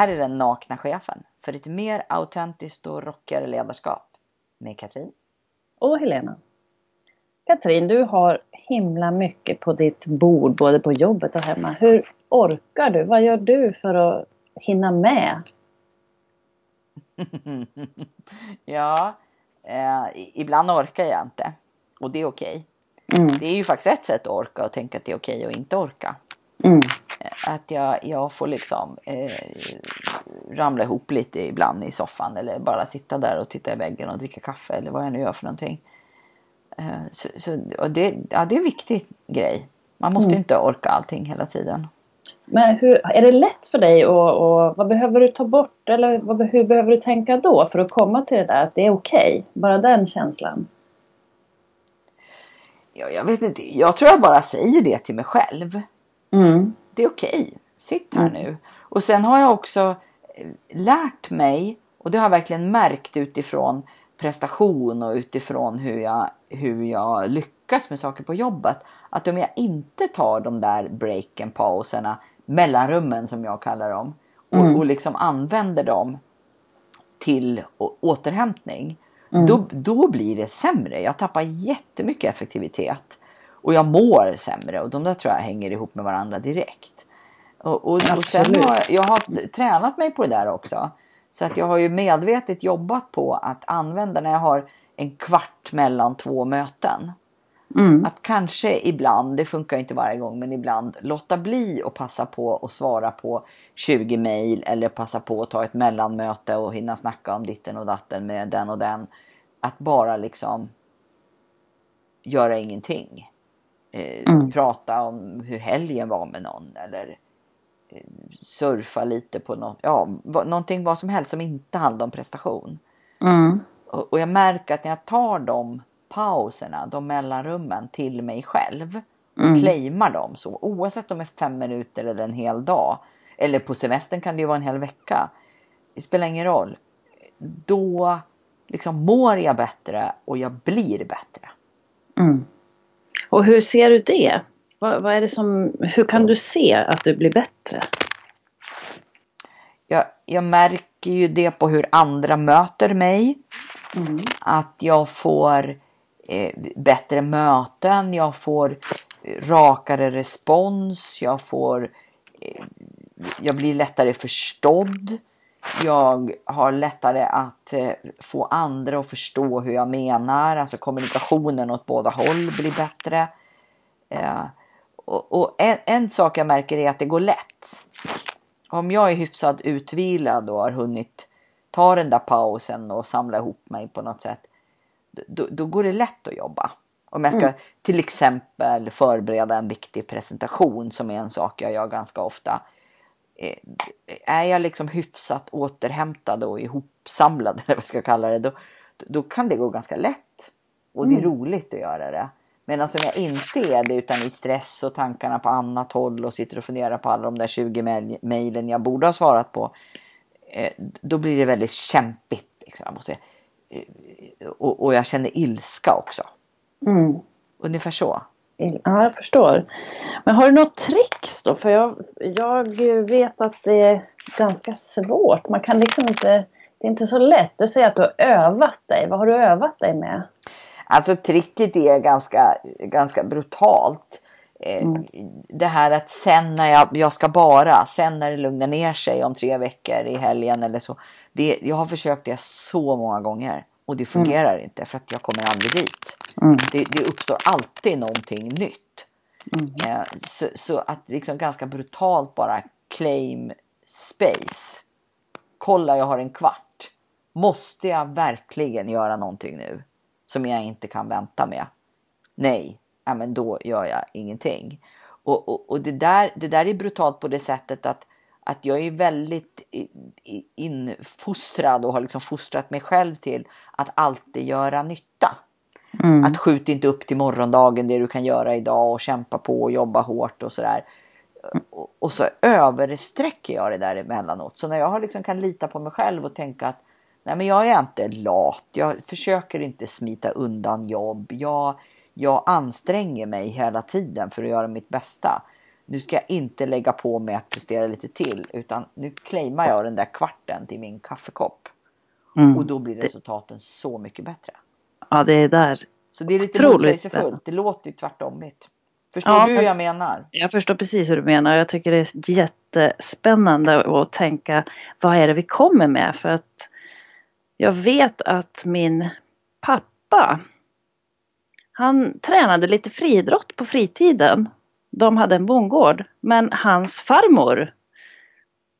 här är den nakna chefen för ett mer autentiskt och rockigare ledarskap med Katrin. Och Helena. Katrin, du har himla mycket på ditt bord både på jobbet och hemma. Hur orkar du? Vad gör du för att hinna med? ja, eh, ibland orkar jag inte och det är okej. Okay. Mm. Det är ju faktiskt ett sätt att orka och tänka att det är okej okay att inte orka. Mm. Att jag, jag får liksom eh, ramla ihop lite ibland i soffan eller bara sitta där och titta i väggen och dricka kaffe eller vad jag nu gör för någonting. Eh, så, så, det, ja, det är en viktig grej. Man måste mm. inte orka allting hela tiden. Men hur, är det lätt för dig och, och vad behöver du ta bort eller vad, hur behöver du tänka då för att komma till det där att det är okej? Okay, bara den känslan. Ja, jag vet inte, jag tror jag bara säger det till mig själv. Mm. Det är okej, okay. sitt här nu. Och sen har jag också eh, lärt mig och det har jag verkligen märkt utifrån prestation och utifrån hur jag, hur jag lyckas med saker på jobbet. Att om jag inte tar de där breaken, pauserna, mellanrummen som jag kallar dem och, mm. och liksom använder dem till återhämtning. Mm. Då, då blir det sämre. Jag tappar jättemycket effektivitet. Och jag mår sämre och de där tror jag hänger ihop med varandra direkt. Och, och, och sen har jag har tränat mig på det där också. Så att jag har ju medvetet jobbat på att använda när jag har en kvart mellan två möten. Mm. Att kanske ibland, det funkar inte varje gång, men ibland låta bli och passa på att svara på 20 mejl eller passa på att ta ett mellanmöte och hinna snacka om ditten och datten med den och den. Att bara liksom göra ingenting. Eh, mm. Prata om hur helgen var med någon eller eh, surfa lite på något, ja, någonting vad som helst som inte handlar om prestation. Mm. Och, och jag märker att när jag tar de pauserna, de mellanrummen till mig själv och mm. claimar dem så oavsett om det är fem minuter eller en hel dag eller på semestern kan det ju vara en hel vecka. Det spelar ingen roll. Då liksom mår jag bättre och jag blir bättre. Mm. Och hur ser du det? Vad, vad, är det som, hur kan du se att du blir bättre? Jag, jag märker ju det på hur andra möter mig. Mm. Att jag får eh, bättre möten, jag får rakare respons, jag får eh, jag blir lättare förstådd. Jag har lättare att eh, få andra att förstå hur jag menar. Alltså kommunikationen åt båda håll blir bättre. Eh, och, en, en, sak jag märker är att det går lätt. Om jag är hyfsat utvilad och har hunnit ta den där pausen och samla ihop mig på något sätt. Då, då går det lätt att jobba. Om jag ska mm. till exempel förbereda en viktig presentation som är en sak jag gör ganska ofta är jag liksom hyfsat återhämtad och ihopsamlad eller vad jag ska kalla det, då, då kan det gå ganska lätt. Och det är mm. roligt att göra det. Men alltså om jag inte är det utan i stress och tankarna på annat håll och sitter och funderar på alla de där 20 mejlen jag borde ha svarat på. Eh, då blir det väldigt kämpigt. Liksom. Jag måste, eh, och, och jag känner ilska också. Mm. Ungefär så. Ja, jag förstår. Men har du något tricks då? För jag, jag vet att det är ganska svårt. Man kan liksom inte... Det är inte så lätt. Du säger att du har övat dig. Vad har du övat dig med? Alltså tricket är ganska, ganska brutalt. Eh, mm. Det här att sen när jag, jag ska bara, sen när det lugnar ner sig om tre veckor i helgen eller så. Det, jag har försökt det så många gånger. Och det fungerar mm. inte för att jag kommer aldrig dit. Mm. Det, det, uppstår alltid någonting nytt. Mm. Eh, så, så, att liksom ganska brutalt bara claim space. Kolla jag har en kvart. Måste jag verkligen göra någonting nu? Som jag inte kan vänta med? Nej, ja, men då gör jag ingenting. Och, och, och det, där, det där är brutalt på det sättet att att jag är väldigt infostrad och har liksom fostrat mig själv till att alltid göra nytta. Mm. Att skjuta inte upp till morgondagen det du kan göra idag och kämpa på och jobba hårt och sådär. Och, och så översträcker jag det där emellanåt. Så när jag liksom kan lita på mig själv och tänka att nej men jag är inte lat. Jag försöker inte smita undan jobb. Jag, jag anstränger mig hela tiden för att göra mitt bästa nu ska jag inte lägga på mig att prestera lite till utan nu claimar jag den där kvarten till min kaffekopp. Mm. Och då blir resultaten så mycket bättre. Ja, det är där. Så det är lite motsägelsefullt. Det låter ju tvärtomigt. Förstår ja, du hur jag menar? Jag förstår precis hur du menar. Jag tycker det är jättespännande att tänka vad är det vi kommer med? För att jag vet att min pappa han tränade lite friidrott på fritiden. De hade en bondgård. Men hans farmor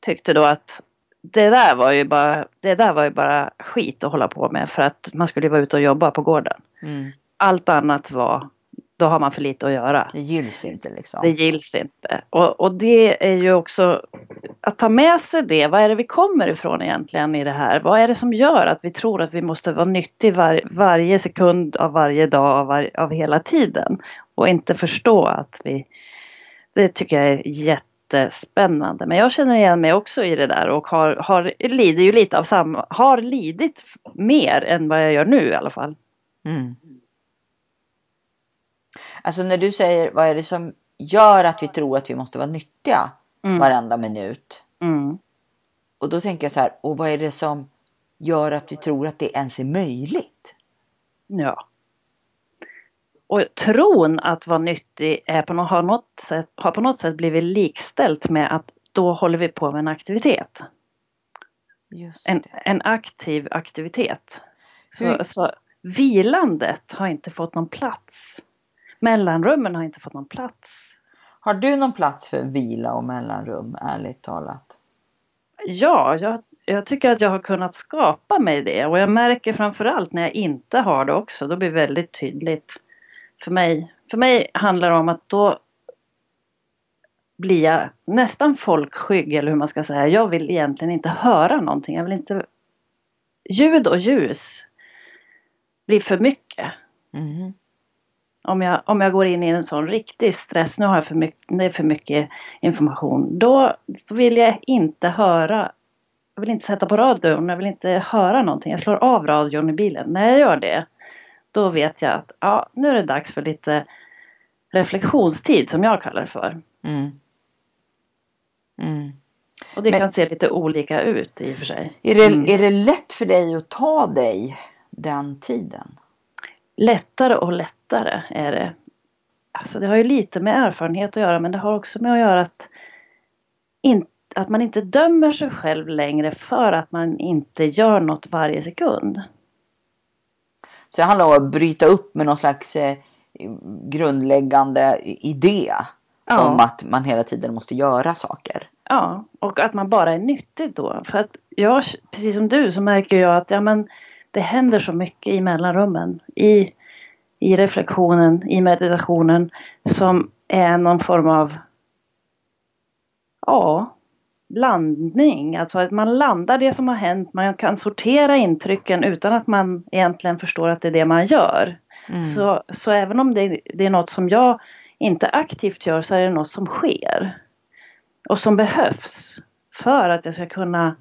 tyckte då att det där var ju bara, det där var ju bara skit att hålla på med för att man skulle vara ute och jobba på gården. Mm. Allt annat var då har man för lite att göra. Det gills inte liksom. Det gills inte. Och, och det är ju också att ta med sig det. Vad är det vi kommer ifrån egentligen i det här? Vad är det som gör att vi tror att vi måste vara nyttig var, varje sekund av varje dag av, var, av hela tiden? Och inte förstå att vi... Det tycker jag är jättespännande. Men jag känner igen mig också i det där och har, har, lider ju lite av samma, har lidit mer än vad jag gör nu i alla fall. Mm. Alltså när du säger vad är det som gör att vi tror att vi måste vara nyttiga mm. varenda minut. Mm. Och då tänker jag så här, och vad är det som gör att vi tror att det ens är möjligt? Ja. Och tron att vara nyttig är på något, har, något sätt, har på något sätt blivit likställt med att då håller vi på med en aktivitet. En, en, aktiv aktivitet. Så, så vilandet har inte fått någon plats mellanrummen har inte fått någon plats. Har du någon plats för vila och mellanrum, ärligt talat? Ja, jag, jag tycker att jag har kunnat skapa mig det och jag märker framförallt när jag inte har det också. Då blir det väldigt tydligt för mig. För mig handlar det om att då blir jag nästan folkskygg eller hur man ska säga. Jag vill egentligen inte höra någonting. Jag vill inte... Ljud och ljus blir för mycket. Mm om jag, om jag går in i en sån riktig stress, nu har jag för mycket, det är för mycket information, då, då vill jag inte höra, jag vill inte sätta på radion, jag vill inte höra någonting. Jag slår av radion i bilen. När jag gör det, då vet jag att ja, nu är det dags för lite reflektionstid som jag kallar det för. Mm. Mm. Och det Men, kan se lite olika ut i och för sig. Är det, mm. är det lätt för dig att ta dig den tiden? lättare och lättare är det. Alltså det har ju lite med erfarenhet att göra men det har också med att göra att, in, att man inte dömer sig själv längre för att man inte gör något varje sekund. Så det handlar om att bryta upp med någon slags eh, grundläggande idé ja. om att man hela tiden måste göra saker. Ja, och att man bara är nyttig då. För att jag, precis som du, så märker jag att ja, men, det händer så mycket i mellanrummen. I, I reflektionen, i meditationen som är någon form av ja, landning. Alltså att man landar det som har hänt. Man kan sortera intrycken utan att man egentligen förstår att det är det man gör. Mm. Så, så även om det, det är något som jag inte aktivt gör så är det något som sker. Och som behövs för att jag ska kunna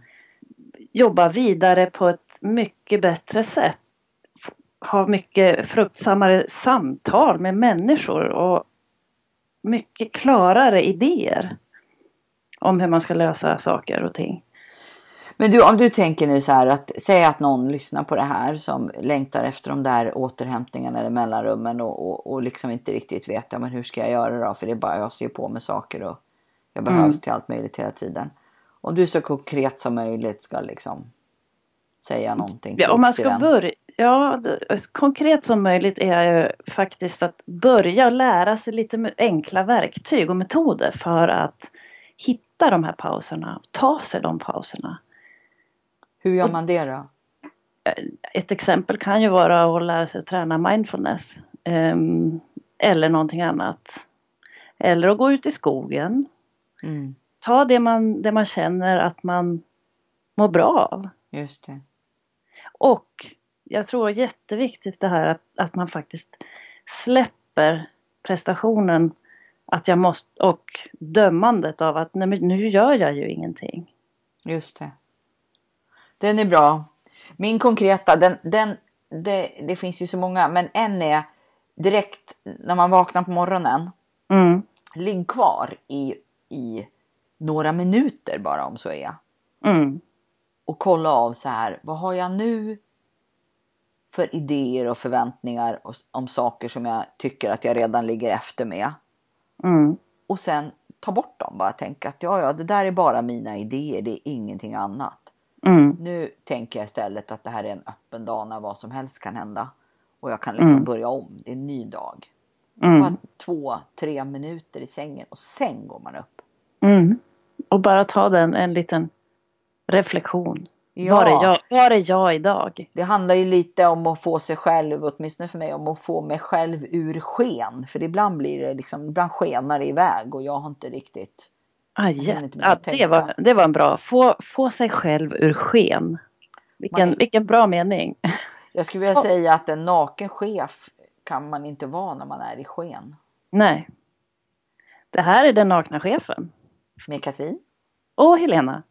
jobba vidare på ett mycket bättre sätt. Ha mycket fruktsammare samtal med människor och mycket klarare idéer om hur man ska lösa saker och ting. Men du, om du tänker nu så här att säga att någon lyssnar på det här som längtar efter de där återhämtningarna eller mellanrummen och, och, och liksom inte riktigt vet ja, men hur ska jag göra då? För det är bara jag ser på med saker och jag behövs mm. till allt möjligt hela tiden. Om du så konkret som möjligt ska liksom säga någonting. Ja, om man ska börja, ja, konkret som möjligt är ju faktiskt att börja lära sig lite enkla verktyg och metoder för att hitta de här pauserna, ta sig de pauserna. Hur gör man det då? Ett exempel kan ju vara att lära sig att träna mindfulness. Um, eller någonting annat. Eller att gå ut i skogen. Mm. Ta det man, det man känner att man mår bra av. Just det. Och jag tror jätteviktigt det här att, att man faktiskt släpper prestationen att jag måste, och dömandet av att nej, nu gör jag ju ingenting. Just det. Den är bra. Min konkreta, den, den, det, det finns ju så många, men en är direkt när man vaknar på morgonen. Mm. ligg kvar i, i några minuter bara om så är. Mm. Och kolla av så här, vad har jag nu för idéer och förväntningar om saker som jag tycker att jag redan ligger efter med. Mm. Och sen ta bort dem, bara tänka att ja, ja, det där är bara mina idéer, det är ingenting annat. Mm. Nu tänker jag istället att det här är en öppen dag när vad som helst kan hända. Och jag kan liksom Mm. börja om, det är en ny dag. Mm. Bara två, tre minuter i sängen och sen går man upp. Mm. Och bara ta den en liten reflektion. Ja. Var, är jag, var är jag idag? Det handlar ju lite om att få sig själv, åtminstone för mig, om att få mig själv ur sken. För ibland blir det liksom, ibland skenar det iväg och jag har inte riktigt... Ah, ja, inte ja, det, var, det var en bra. Få, få sig själv ur sken. Vilken, Man- vilken bra mening. Jag skulle vilja säga att en naken chef kan man inte vara när man är i sken. Nej. Det här är den nakna chefen. Med Katrin? Och Helena.